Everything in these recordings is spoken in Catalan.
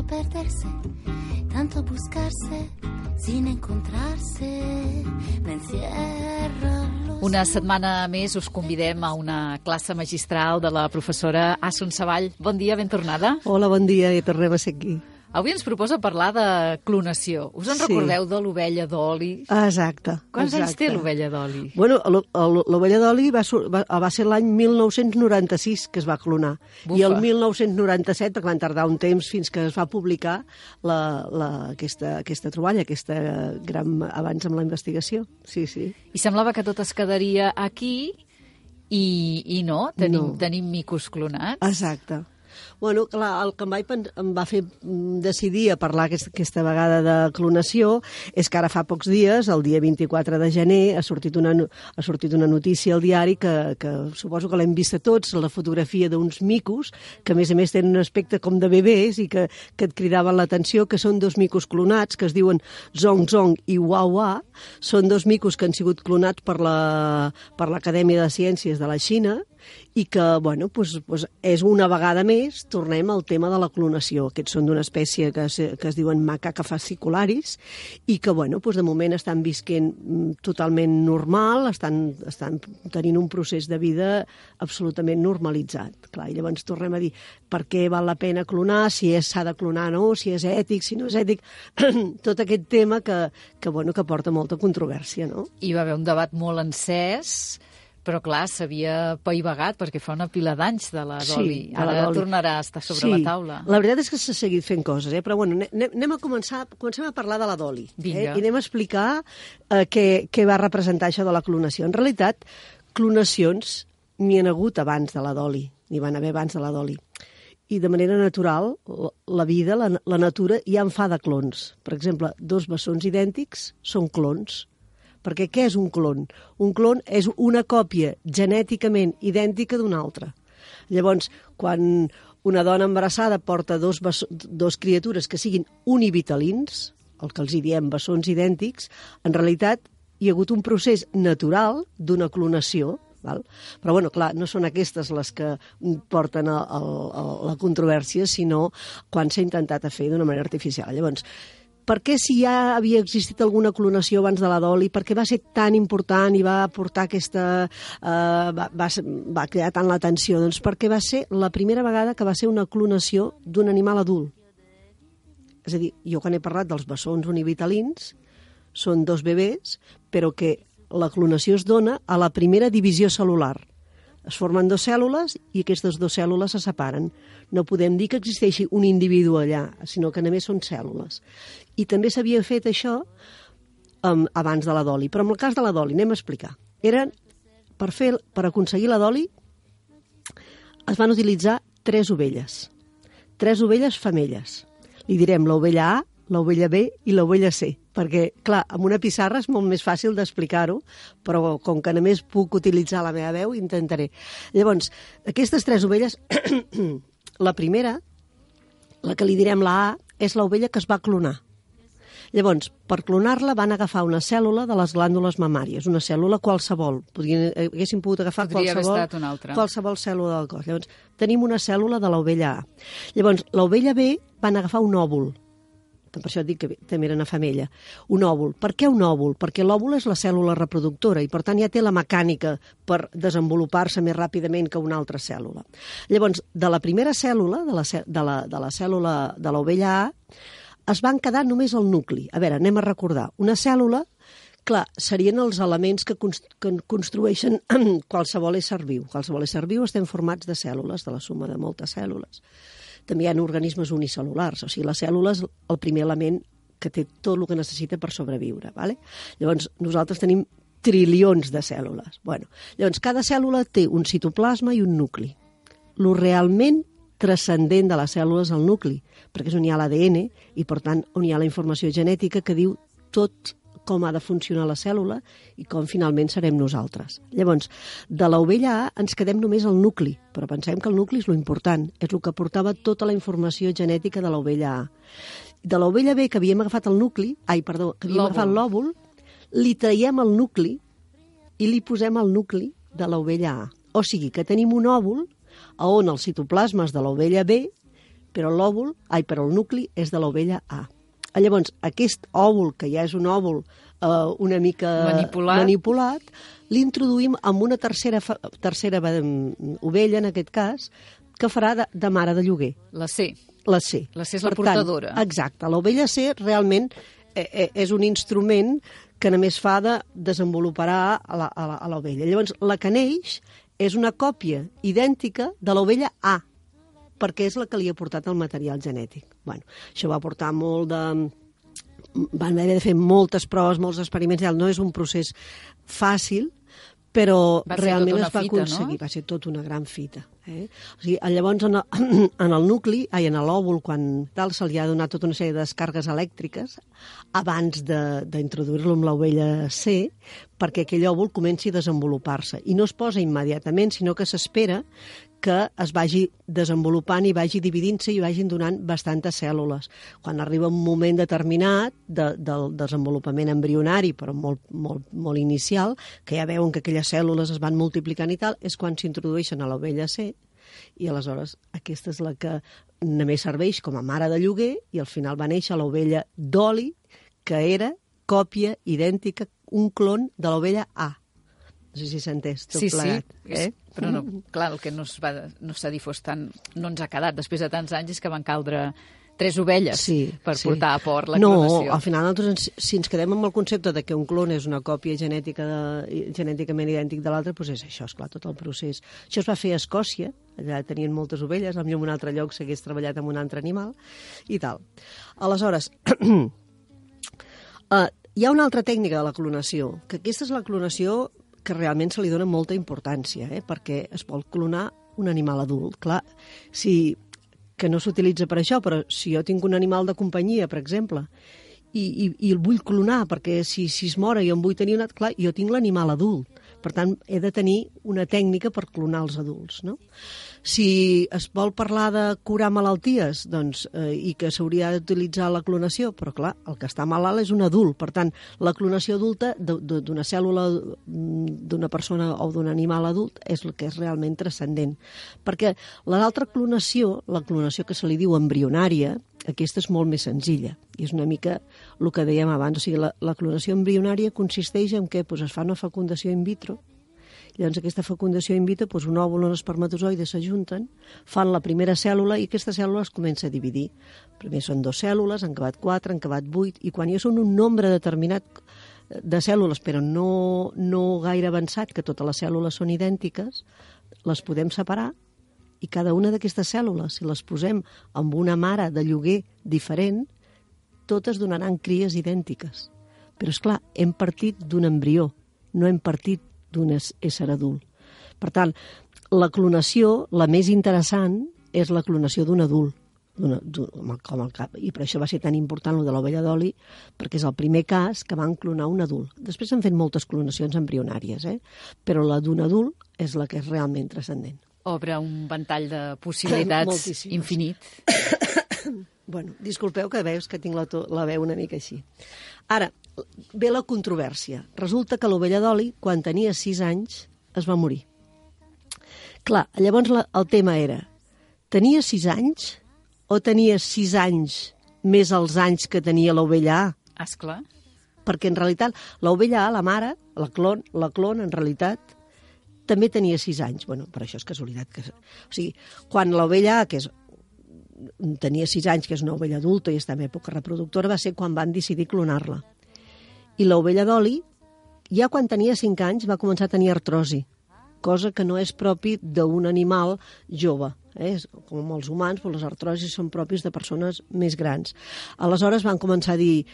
tanto perderse, tanto buscarse, sin encontrarse, me encierra los... Una setmana més us convidem a una classe magistral de la professora Assun Savall. Bon dia, ben tornada. Hola, bon dia, i tornem a ser aquí. Avui ens proposa parlar de clonació. Us en Sí. recordeu de l'ovella d'oli? Exacte. Quants anys exacte. té l'ovella d'oli? Bueno, l'o- el- l'ovella d'oli va, va, va ser l'any 1996 que es va clonar. Bufa. I el 1997, perquè van tardar un temps fins que es va publicar la, la, aquesta, aquesta troballa, aquesta gran avanç amb la investigació. Sí, sí. I semblava que tot es quedaria aquí i, i no, tenim, No. tenim micos clonats. Exacte. Bueno, clar, el que em, vaig, em va fer mm, decidir a parlar aquesta, aquesta vegada de clonació és que ara fa pocs dies, el dia 24 de gener, ha sortit una, ha sortit una notícia al diari que, que suposo que l'hem vista tots, la fotografia d'uns micos, que a més a més tenen un aspecte com de bebès i que, que et cridaven l'atenció, que són dos micos clonats, que es diuen Zong Zong i Hua Hua. Són dos micos que han sigut clonats per la- per l'Acadèmia de Ciències de la Xina i que, bueno, pues, pues és una vegada més, tornem al tema de la clonació. Aquests són d'una espècie que es, que es diuen macaca fascicularis i que, bueno, pues de moment estan visquent mm, totalment normal, estan, estan tenint un procés de vida absolutament normalitzat. Clar, i llavors tornem a dir per què val la pena clonar, si s'ha de clonar o no, si és ètic, si no és ètic, tot aquest tema que, que, bueno, que porta molta controvèrsia, no? Hi va haver un debat molt encès, però clar, s'havia paivagat perquè fa una pila d'anys de la de la Ara d'oli. tornarà a estar sobre sí. la taula. La veritat és que s'ha seguit fent coses, eh? però bueno, anem, a començar, comencem a parlar de la d'oli. Vinga. Eh? I anem a explicar eh, què, què va representar això de la clonació. En realitat, clonacions n'hi ha hagut abans de la d'oli, n'hi van haver abans de la d'oli. I de manera natural, la- la vida, la, la natura, ja en fa de clons. Per exemple, dos bessons idèntics són clons. Perquè què és un clon? Un clon és una còpia genèticament idèntica d'una altra. Llavors, quan una dona embarassada porta dos, dos criatures que siguin univitalins, el que els hi diem bessons idèntics, en realitat hi ha hagut un procés natural d'una clonació, val? però bueno, clar, no són aquestes les que porten a, a, a la controvèrsia, sinó quan s'ha intentat a fer d'una manera artificial. Llavors, per què si ja havia existit alguna clonació abans de la d'oli, per què va ser tan important i va portar aquesta... Eh, va, va, va crear tant l'atenció? Doncs perquè va ser la primera vegada que va ser una clonació d'un animal adult. És a dir, jo quan he parlat dels bessons univitalins, són dos bebès, però que la clonació es dona a la primera divisió celular. Es formen dues cèl·lules i aquestes dues cèl·lules se separen. No podem dir que existeixi un individu allà, sinó que només són cèl·lules. I també s'havia fet això um, abans de la doli. Però en el cas de la doli, anem a explicar. Eren, per, fer, per aconseguir la doli, es van utilitzar tres ovelles. Tres ovelles femelles. Li direm l'ovella A, l'ovella B i l'ovella C, perquè, clar, amb una pissarra és molt més fàcil d'explicar-ho, però com que només puc utilitzar la meva veu, intentaré. Llavors, aquestes tres ovelles, la primera, la que li direm la A, és l'ovella que es va clonar. Llavors, per clonar-la van agafar una cèl·lula de les glàndules mamàries, una cèl·lula qualsevol. Podrien, eh, haguessin pogut agafar Podria qualsevol, qualsevol cèl·lula del cos. Llavors, tenim una cèl·lula de l'ovella A. Llavors, l'ovella B van agafar un òvul. Per això dic que bé, també era una femella. Un òvul. Per què un òvul? Perquè l'òvul és la cèl·lula reproductora i, per tant, ja té la mecànica per desenvolupar-se més ràpidament que una altra cèl·lula. Llavors, de la primera cèl·lula, de la, de la, de la cèl·lula de l'ovella A, es van quedar només el nucli. A veure, anem a recordar. Una cèl·lula, clar, serien els elements que, cons que construeixen qualsevol ésser viu. Qualsevol ésser viu estem formats de cèl·lules, de la suma de moltes cèl·lules. També hi ha organismes unicel·lulars, o sigui, la cèl·lula és el primer element que té tot el que necessita per sobreviure. Vale? Llavors, nosaltres tenim trilions de cèl·lules. Bueno, llavors, cada cèl·lula té un citoplasma i un nucli. Lo realment transcendent de cèl·lula és el nucli, perquè és on hi ha l'ADN i, per tant, on hi ha la informació genètica que diu tot com ha de funcionar la cèl·lula i com finalment serem nosaltres. Llavors, de l'ovella A ens quedem només al nucli, però pensem que el nucli és lo important, és el que portava tota la informació genètica de l'ovella A. De l'ovella B, que havíem agafat el nucli, ai, perdó, que havíem agafat l'òvul, li traiem el nucli i li posem el nucli de l'ovella A. O sigui, que tenim un òvul a on els citoplasmes de l'ovella B però l'òvul, ai, però el nucli és de l'ovella A. Llavors, aquest òvul, que ja és un òvul eh, una mica Manipulat. manipulat l'introduïm amb una tercera, tercera mm, ovella, en aquest cas, que farà de, de mare de lloguer, La C. la C. La C és la Per portadora. Tant, exacte. L'ovella C realment eh, eh, és un instrument que només fa de desenvoluparà la- la- a l'ovella. Llavors, la que neix és una còpia idèntica de l'ovella A, perquè és la que li ha portat el material genètic. Bueno, això va portar molt de... Van haver de fer moltes proves, molts experiments, no és un procés fàcil, però Va realment tota una es va fita, no? aconseguir, va ser tot una gran fita. Eh? O sigui, llavors, en el, en el nucli, ai, en l'òvul, quan tal, se li ha donat tota una sèrie de descargues elèctriques abans d'introduir-lo amb l'ovella C, perquè aquell òvul comenci a desenvolupar-se. I no es posa immediatament, sinó que s'espera que es vagi desenvolupant i vagi dividint-se i vagin donant bastantes cèl·lules. Quan arriba un moment determinat de, del desenvolupament embrionari, però molt, molt, molt inicial, que ja veuen que aquelles cèl·lules es van multiplicant i tal, és quan s'introdueixen a l'ovella C i aleshores aquesta és la que només serveix com a mare de lloguer i al final va néixer l'ovella d'oli, que era còpia idèntica, un clon de l'ovella A. No sé si s'ha entès tot sí, plegat. sí, Eh? Però no, clar, el que no es va, no s'ha difós tant, no ens ha quedat després de tants anys és que van caldre tres ovelles sí, per sí. portar a port la no, clonació. al final nosaltres, ens, si ens quedem amb el concepte de que un clon és una còpia genètica de, genèticament idèntic de l'altre, doncs és això, esclar, tot el procés. Això es va fer a Escòcia, allà tenien moltes ovelles, potser en un altre lloc s'hagués treballat amb un altre animal, i tal. Aleshores, uh, hi ha una altra tècnica de la clonació, que aquesta és la clonació que realment se li dona molta importància, eh? perquè es vol clonar un animal adult. Clar, si que no s'utilitza per això, però si jo tinc un animal de companyia, per exemple, i, i, i el vull clonar, perquè si, si es mora i en vull tenir un... altre, Clar, jo tinc l'animal adult, per tant, he de tenir una tècnica per clonar els adults, no? Si es vol parlar de curar malalties, doncs, eh, i que s'hauria d'utilitzar la clonació, però clar, el que està malalt és un adult, per tant, la clonació adulta d'una cèl·lula mm, d'una persona o d'un animal adult és el que és realment transcendent. Perquè l'altra clonació, la clonació que se li diu embrionària, aquesta és molt més senzilla i és una mica el que dèiem abans. O sigui, la, la clonació embrionària consisteix en què doncs, es fa una fecundació in vitro Llavors, aquesta fecundació in vitro, doncs un òvul i un espermatozoide s'ajunten, fan la primera cèl·lula i aquesta cèl·lula es comença a dividir. Primer són dues cèl·lules, han acabat quatre, han acabat vuit, i quan ja són un nombre determinat de cèl·lules, però no, no gaire avançat, que totes les cèl·lules són idèntiques, les podem separar i cada una d'aquestes cèl·lules, si les posem amb una mare de lloguer diferent, totes donaran cries idèntiques. Però, és clar, hem partit d'un embrió, no hem partit d'un ésser adult. Per tant, la clonació, la més interessant, és la clonació d'un adult, d'una- d'un- com, el, cap. I per això va ser tan important el de l'ovella d'oli, perquè és el primer cas que van clonar un adult. Després han fet moltes clonacions embrionàries, eh? però la d'un adult és la que és realment transcendent. Obre un ventall de possibilitats Moltíssimes. infinit. Bueno, disculpeu que veus que tinc la, la veu una mica així. Ara, ve la controvèrsia. Resulta que l'ovella d'oli, quan tenia 6 anys, es va morir. Clar, llavors la, el tema era, tenia 6 anys o tenia 6 anys més els anys que tenia l'ovella A? Esclar. Perquè en realitat l'ovella A, la mare, la clon, la clon en realitat, també tenia 6 anys. Bueno, per això és casualitat. Que... O sigui, quan l'ovella que és tenia 6 anys, que és una ovella adulta i està en època reproductora, va ser quan van decidir clonar-la. I l'ovella d'oli, ja quan tenia 5 anys, va començar a tenir artrosi, cosa que no és propi d'un animal jove. Eh? Com els humans, però les artrosis són propis de persones més grans. Aleshores van començar a dir,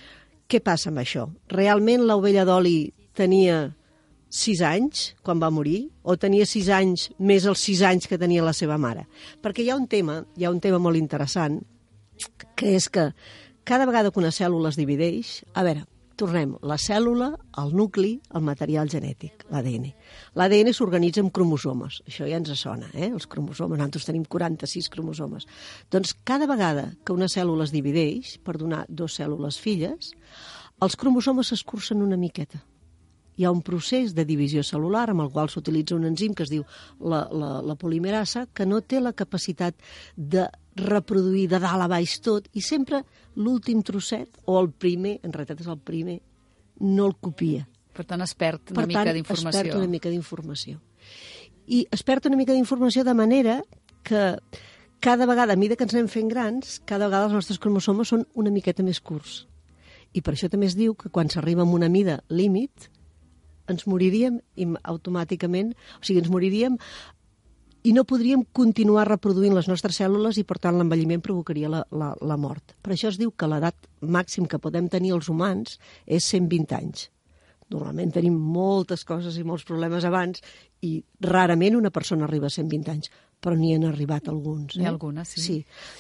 què passa amb això? Realment l'ovella d'oli tenia 6 anys quan va morir o tenia 6 anys més els 6 anys que tenia la seva mare? Perquè hi ha un tema, hi ha un tema molt interessant, que és que cada vegada que una cèl·lula es divideix, a veure, tornem, la cèl·lula, el nucli, el material genètic, l'ADN. L'ADN s'organitza amb cromosomes, això ja ens sona, eh? els cromosomes, nosaltres tenim 46 cromosomes. Doncs cada vegada que una cèl·lula es divideix per donar dues cèl·lules filles, els cromosomes s'escurcen una miqueta hi ha un procés de divisió celular amb el qual s'utilitza un enzim que es diu la, la, la polimerasa, que no té la capacitat de reproduir de dalt a baix tot, i sempre l'últim trosset, o el primer, en realitat és el primer, no el copia. Per tant, es perd una Per mica tant, es d'informació. perd una mica d'informació. I es perd una mica d'informació de manera que cada vegada, a mida que ens anem fent grans, cada vegada els nostres cromosomes són una miqueta més curts. I per això també es diu que quan s'arriba a una mida límit, ens moriríem automàticament, o sigui, ens moriríem i no podríem continuar reproduint les nostres cèl·lules i, per tant, l'envelliment provocaria la, la, la mort. Per això es diu que l'edat màxim que podem tenir els humans és 120 anys. Normalment tenim moltes coses i molts problemes abans i rarament una persona arriba a 120 anys, però n'hi han arribat alguns. Eh? N'hi ha algunes, sí. sí.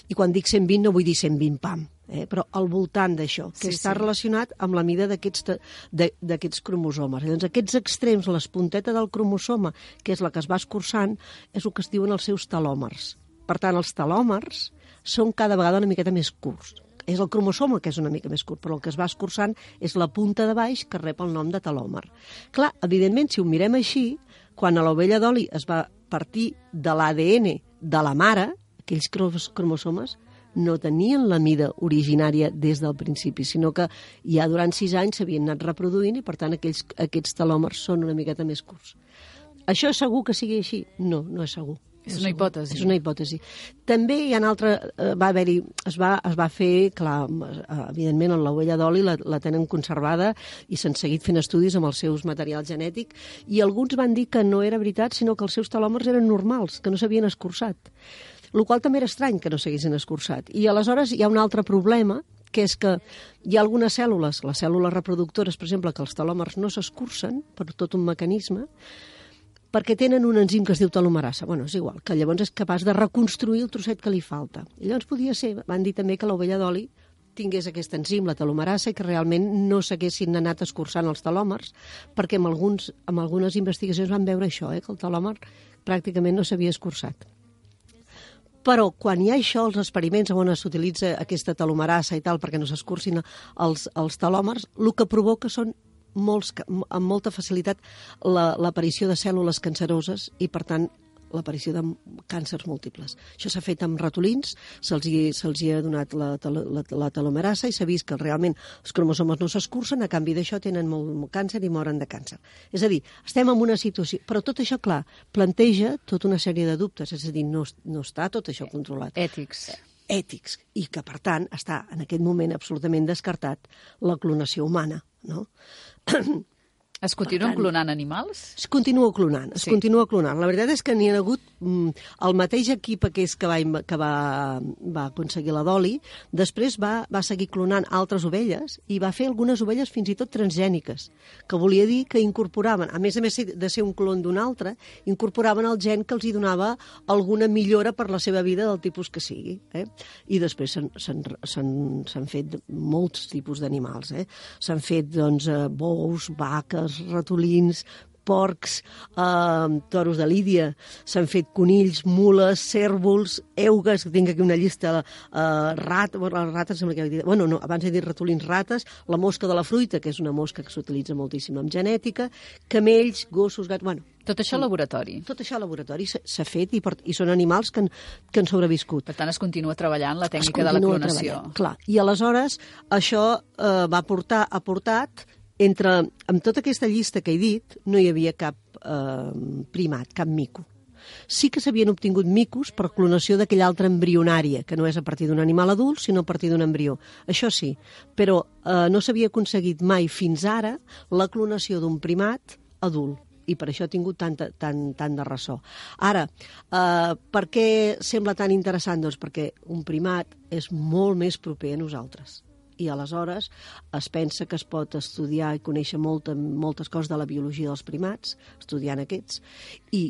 I quan dic 120 no vull dir 120 pam, eh? però al voltant d'això, que Sí, està sí. relacionat amb la mida d'aquests cromosomes. Llavors, aquests extrems, l'espunteta del cromosoma, que és la que es va escurçant, és el que es diuen els seus telòmers. Per tant, els telòmers són cada vegada una miqueta més curts. És el cromosoma que és una mica més curt, però el que es va escurçant és la punta de baix que rep el nom de telòmer. Clar, evidentment, si ho mirem així, quan a l'ovella d'oli es va partir de l'ADN de la mare, aquells cromosomes no tenien la mida originària des del principi, sinó que ja durant sis anys s'havien anat reproduint i, per tant, aquells, aquests telòmers són una miqueta més curts. Això és segur que sigui així? No, no és segur. És una hipòtesi. És una hipòtesi. També hi ha altre... Eh, va haver-hi... Es, va, es va fer, clar, evidentment, en l'ovella d'oli la, la tenen conservada i s'han seguit fent estudis amb els seus material genètic i alguns van dir que no era veritat, sinó que els seus telòmers eren normals, que no s'havien escurçat. El qual també era estrany que no s'haguessin escurçat. I aleshores hi ha un altre problema, que és que hi ha algunes cèl·lules, les cèl·lules reproductores, per exemple, que els telòmers no s'escurcen per tot un mecanisme, perquè tenen un enzim que es diu telomerasa. Bueno, és igual, que llavors és capaç de reconstruir el trosset que li falta. I llavors podia ser, van dir també que l'ovella d'oli tingués aquest enzim, la telomerasa, i que realment no s'haguessin anat escurçant els telòmers, perquè amb, alguns, amb algunes investigacions van veure això, eh, que el telòmer pràcticament no s'havia escurçat. Però quan hi ha això, els experiments on s'utilitza aquesta telomerasa i tal perquè no s'escurcin els, els telòmers, el que provoca són molts, amb molta facilitat la- l'aparició de cèl·lules canceroses i, per tant, l'aparició de càncers múltiples. Això s'ha fet amb ratolins, se'ls hi, se hi ha donat la, la, la telomerasa i s'ha vist que realment els cromosomes no s'escurcen, a canvi d'això tenen molt, molt càncer i moren de càncer. És a dir, estem en una situació... Però tot això, clar, planteja tota una sèrie de dubtes, és a dir, no, no està tot això controlat Ètics. Ètics i que, per tant, està en aquest moment absolutament descartat la clonació humana, no? Es continuen tant- clonant animals? Es continua clonant, es Sí. continua clonant. La veritat és que n'hi ha hagut mm, el mateix equip aquest que va, que va, va aconseguir la Dolly, després va, va seguir clonant altres ovelles i va fer algunes ovelles fins i tot transgèniques, que volia dir que incorporaven, a més a més de ser un clon d'un altre, incorporaven el gen que els hi donava alguna millora per la seva vida del tipus que sigui. Eh? I després s'han fet molts tipus d'animals. Eh? S'han fet doncs, eh, bous, vaques, ratolins, porcs, eh, toros de lídia, s'han fet conills, mules, cèrvols, eugues, que tinc aquí una llista, eh, rat, bueno, les rates sembla que he dit, bueno, no, abans he dit ratolins, rates, la mosca de la fruita, que és una mosca que s'utilitza moltíssim en genètica, camells, gossos, gats, bueno, Tot això al laboratori. tot això al laboratori s'ha fet i, i són animals que han, que han sobreviscut Per tant, es continua treballant la tècnica de la clonació. Clar. I aleshores això eh, va portar, ha portat, entre, amb tota aquesta llista que he dit, no hi havia cap eh, primat, cap mico. Sí que s'havien obtingut micos per clonació d'aquella altra embrionària, que no és a partir d'un animal adult, sinó a partir d'un embrió. Això sí, però eh, no s'havia aconseguit mai fins ara la clonació d'un primat adult i per això ha tingut tanta, tant, tant de ressò. Ara, eh, per què sembla tan interessant? Doncs perquè un primat és molt més proper a nosaltres i aleshores es pensa que es pot estudiar i conèixer molta, moltes coses de la biologia dels primats, estudiant aquests, i,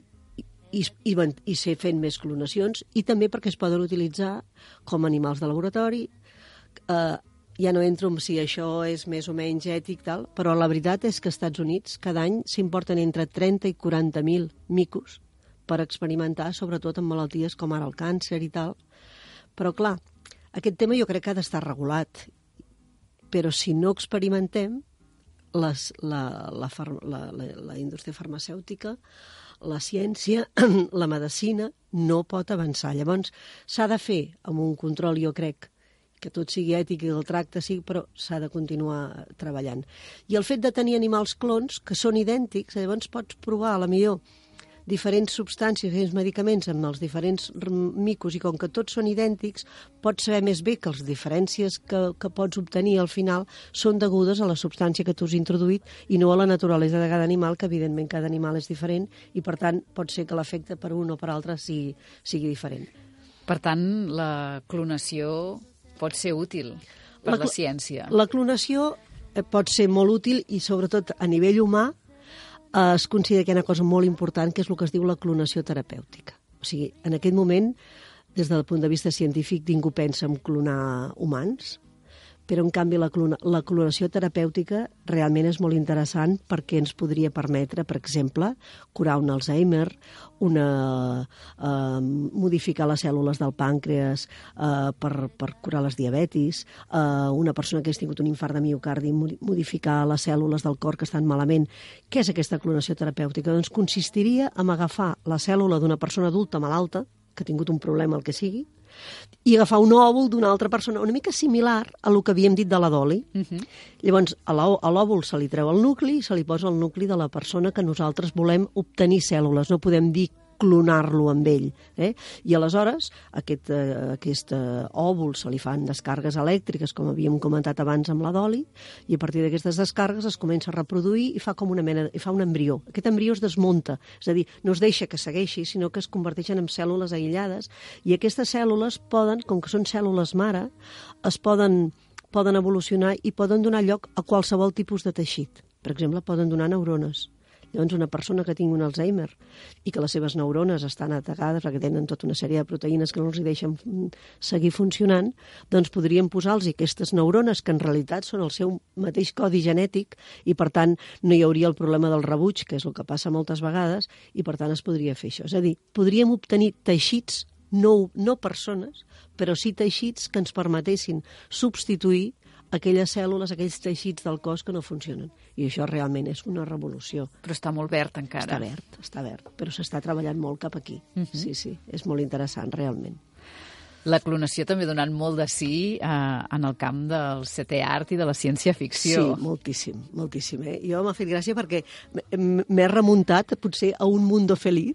i, i, i ser fent més clonacions, i també perquè es poden utilitzar com animals de laboratori, eh, ja no entro en si això és més o menys ètic, tal, però la veritat és que als Estats Units cada any s'importen entre 30 i 40.000 micos per experimentar, sobretot en malalties com ara el càncer i tal. Però, clar, aquest tema jo crec que ha d'estar regulat. Però si no experimentem, les, la, la, la, la, la indústria farmacèutica, la ciència, la medicina, no pot avançar. Llavors, s'ha de fer amb un control, jo crec, que tot sigui ètic i el tracte sigui, però s'ha de continuar treballant. I el fet de tenir animals clons que són idèntics, llavors pots provar, a la millor, diferents substàncies, diferents medicaments amb els diferents micos i com que tots són idèntics, pots saber més bé que les diferències que, que pots obtenir al final són degudes a la substància que tu has introduït i no a la naturalesa de cada animal, que evidentment cada animal és diferent i per tant pot ser que l'efecte per un o per altre sigui, sigui diferent. Per tant, la clonació pot ser útil per la, la ciència. La clonació eh, pot ser molt útil i sobretot a nivell humà es considera que hi ha una cosa molt important que és el que es diu la clonació terapèutica. O sigui, en aquest moment, des del punt de vista científic, ningú pensa en clonar humans, però en canvi la, clona, la clonació terapèutica realment és molt interessant perquè ens podria permetre, per exemple, curar un Alzheimer, una, eh, modificar les cèl·lules del pàncreas eh, per, per curar les diabetis, eh, una persona que ha tingut un infart de miocardi, modi- modificar les cèl·lules del cor que estan malament. Què és aquesta clonació terapèutica? Doncs consistiria en agafar la cèl·lula d'una persona adulta malalta, que ha tingut un problema, el que sigui, i agafar un òvul d'una altra persona, una mica similar a el que havíem dit de la Dolly. Uh -huh. Llavors, a l'òvul se li treu el nucli i se li posa el nucli de la persona que nosaltres volem obtenir cèl·lules. No podem dir clonar-lo amb ell. Eh? I aleshores, aquest, eh, aquest eh, òvul se li fan descargues elèctriques, com havíem comentat abans amb la Dolly, i a partir d'aquestes descargues es comença a reproduir i fa com una mena, i fa un embrió. Aquest embrió es desmunta, és a dir, no es deixa que segueixi, sinó que es converteixen en cèl·lules aïllades, i aquestes cèl·lules poden, com que són cèl·lules mare, es poden, poden evolucionar i poden donar lloc a qualsevol tipus de teixit. Per exemple, poden donar neurones. Llavors, una persona que tingui un Alzheimer i que les seves neurones estan atacades perquè tenen tota una sèrie de proteïnes que no els deixen seguir funcionant, doncs podríem posar-los aquestes neurones que en realitat són el seu mateix codi genètic i, per tant, no hi hauria el problema del rebuig, que és el que passa moltes vegades, i, per tant, es podria fer això. És a dir, podríem obtenir teixits, no, no persones, però sí teixits que ens permetessin substituir aquelles cèl·lules, aquells teixits del cos que no funcionen. I això realment és una revolució. Però està molt verd encara. Està verd, està verd, però s'està treballant molt cap aquí. Uh -huh. Sí, sí, és molt interessant, realment. La clonació també ha donat molt de sí eh, en el camp del setè art i de la ciència-ficció. Sí, moltíssim, moltíssim. Eh? Jo m'ha fet gràcia perquè m'he remuntat potser a Un mundo feliz,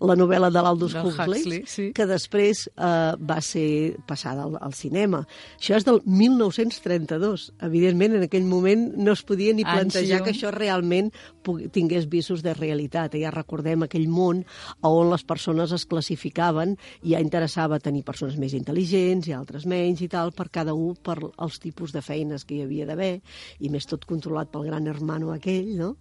la novel·la de l'Aldous Huxley, Huxley, sí. que després eh, va ser passada al, al cinema. Això és del 1932. Evidentment, en aquell moment no es podia ni plantejar que això realment tingués visos de realitat. Ja recordem aquell món on les persones es classificaven i ja interessava tenir persones més intel·ligents i altres menys i tal, per cada un, per els tipus de feines que hi havia d'haver, i més tot controlat pel gran hermano aquell, no?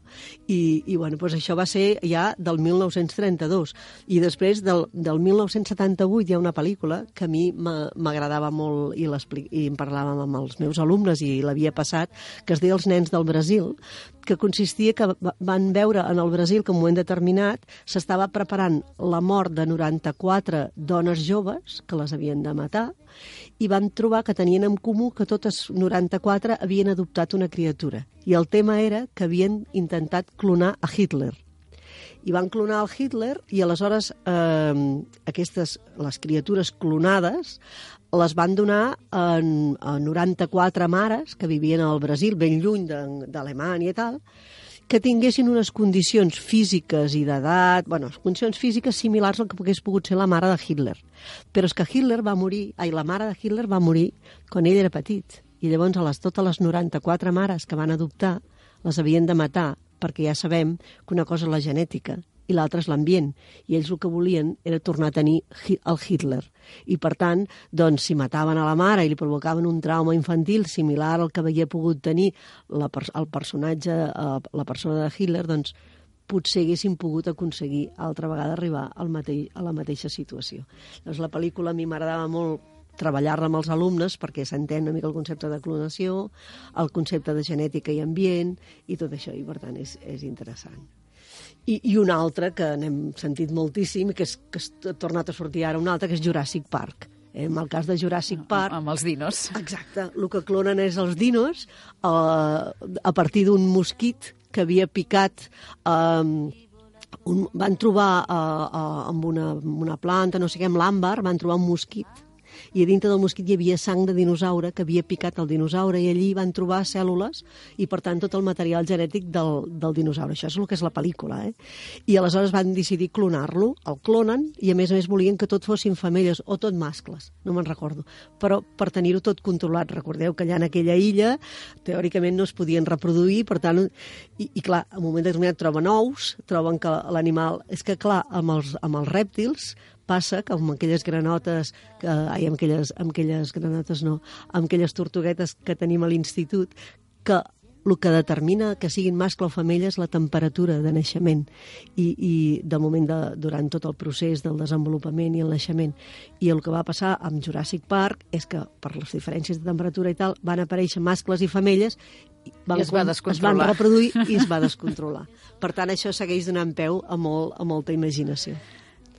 I, i bueno, doncs això va ser ja del 1932. I després, del, del 1978, hi ha una pel·lícula que a mi m'a- m'agradava molt i, i en parlàvem amb els meus alumnes i l'havia passat, que es deia Els nens del Brasil, que consistia que va- van veure en el Brasil que en un moment determinat s'estava preparant la mort de 94 dones joves que les havien de matar i van trobar que tenien en comú que totes 94 havien adoptat una criatura. I el tema era que havien intentat clonar a Hitler i van clonar el Hitler i aleshores eh, aquestes, les criatures clonades les van donar en, a 94 mares que vivien al Brasil, ben lluny d'Alemanya i tal, que tinguessin unes condicions físiques i d'edat, bueno, condicions físiques similars al que pogués pogut ser la mare de Hitler. Però és que Hitler va morir, ai, la mare de Hitler va morir quan ell era petit. I llavors a les, totes les 94 mares que van adoptar les havien de matar perquè ja sabem que una cosa és la genètica i l'altra és l'ambient. I ells el que volien era tornar a tenir el Hitler. I, per tant, doncs, si mataven a la mare i li provocaven un trauma infantil similar al que havia pogut tenir la, el personatge, eh, la persona de Hitler, doncs potser haguessin pogut aconseguir altra vegada arribar al mateix, a la mateixa situació. Llavors, la pel·lícula a mi m'agradava molt treballar-la amb els alumnes perquè s'entén una mica el concepte de clonació, el concepte de genètica i ambient i tot això, i per tant és, és interessant. I, I una altra que n'hem sentit moltíssim que, és, que ha tornat a sortir ara, una altra que és Jurassic Park. En el cas de Jurassic Park... Amb els dinos. Exacte. El que clonen és els dinos eh, a partir d'un mosquit que havia picat... Eh, un, van trobar eh, eh, amb, una, amb una planta, no sé què, amb l'àmbar, van trobar un mosquit i a dintre del mosquit hi havia sang de dinosaure que havia picat el dinosaure i allí van trobar cèl·lules i, per tant, tot el material genètic del, del dinosaure. Això és el que és la pel·lícula, eh? I aleshores van decidir clonar-lo, el clonen, i a més a més volien que tot fossin femelles o tot mascles, no me'n recordo, però per tenir-ho tot controlat. Recordeu que allà en aquella illa, teòricament no es podien reproduir, per tant, i, i clar, en un moment determinat troben ous, troben que l'animal... És que, clar, amb els, amb els rèptils passa que amb aquelles granotes, que, ai, amb aquelles, amb aquelles granotes no, amb aquelles tortuguetes que tenim a l'institut, que el que determina que siguin mascle o femella és la temperatura de naixement i, i de moment de, durant tot el procés del desenvolupament i el naixement. I el que va passar amb Jurassic Park és que per les diferències de temperatura i tal van aparèixer mascles i femelles van, I es va es van reproduir i es va descontrolar. Per tant, això segueix donant peu a, molt, a molta imaginació.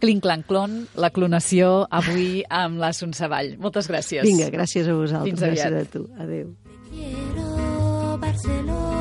Clinc, clanc, clon, la clonació avui amb la Savall. Moltes gràcies. Vinga, gràcies a vosaltres. Fins aviat. Gràcies a tu. Adéu. Quiero Barcelona.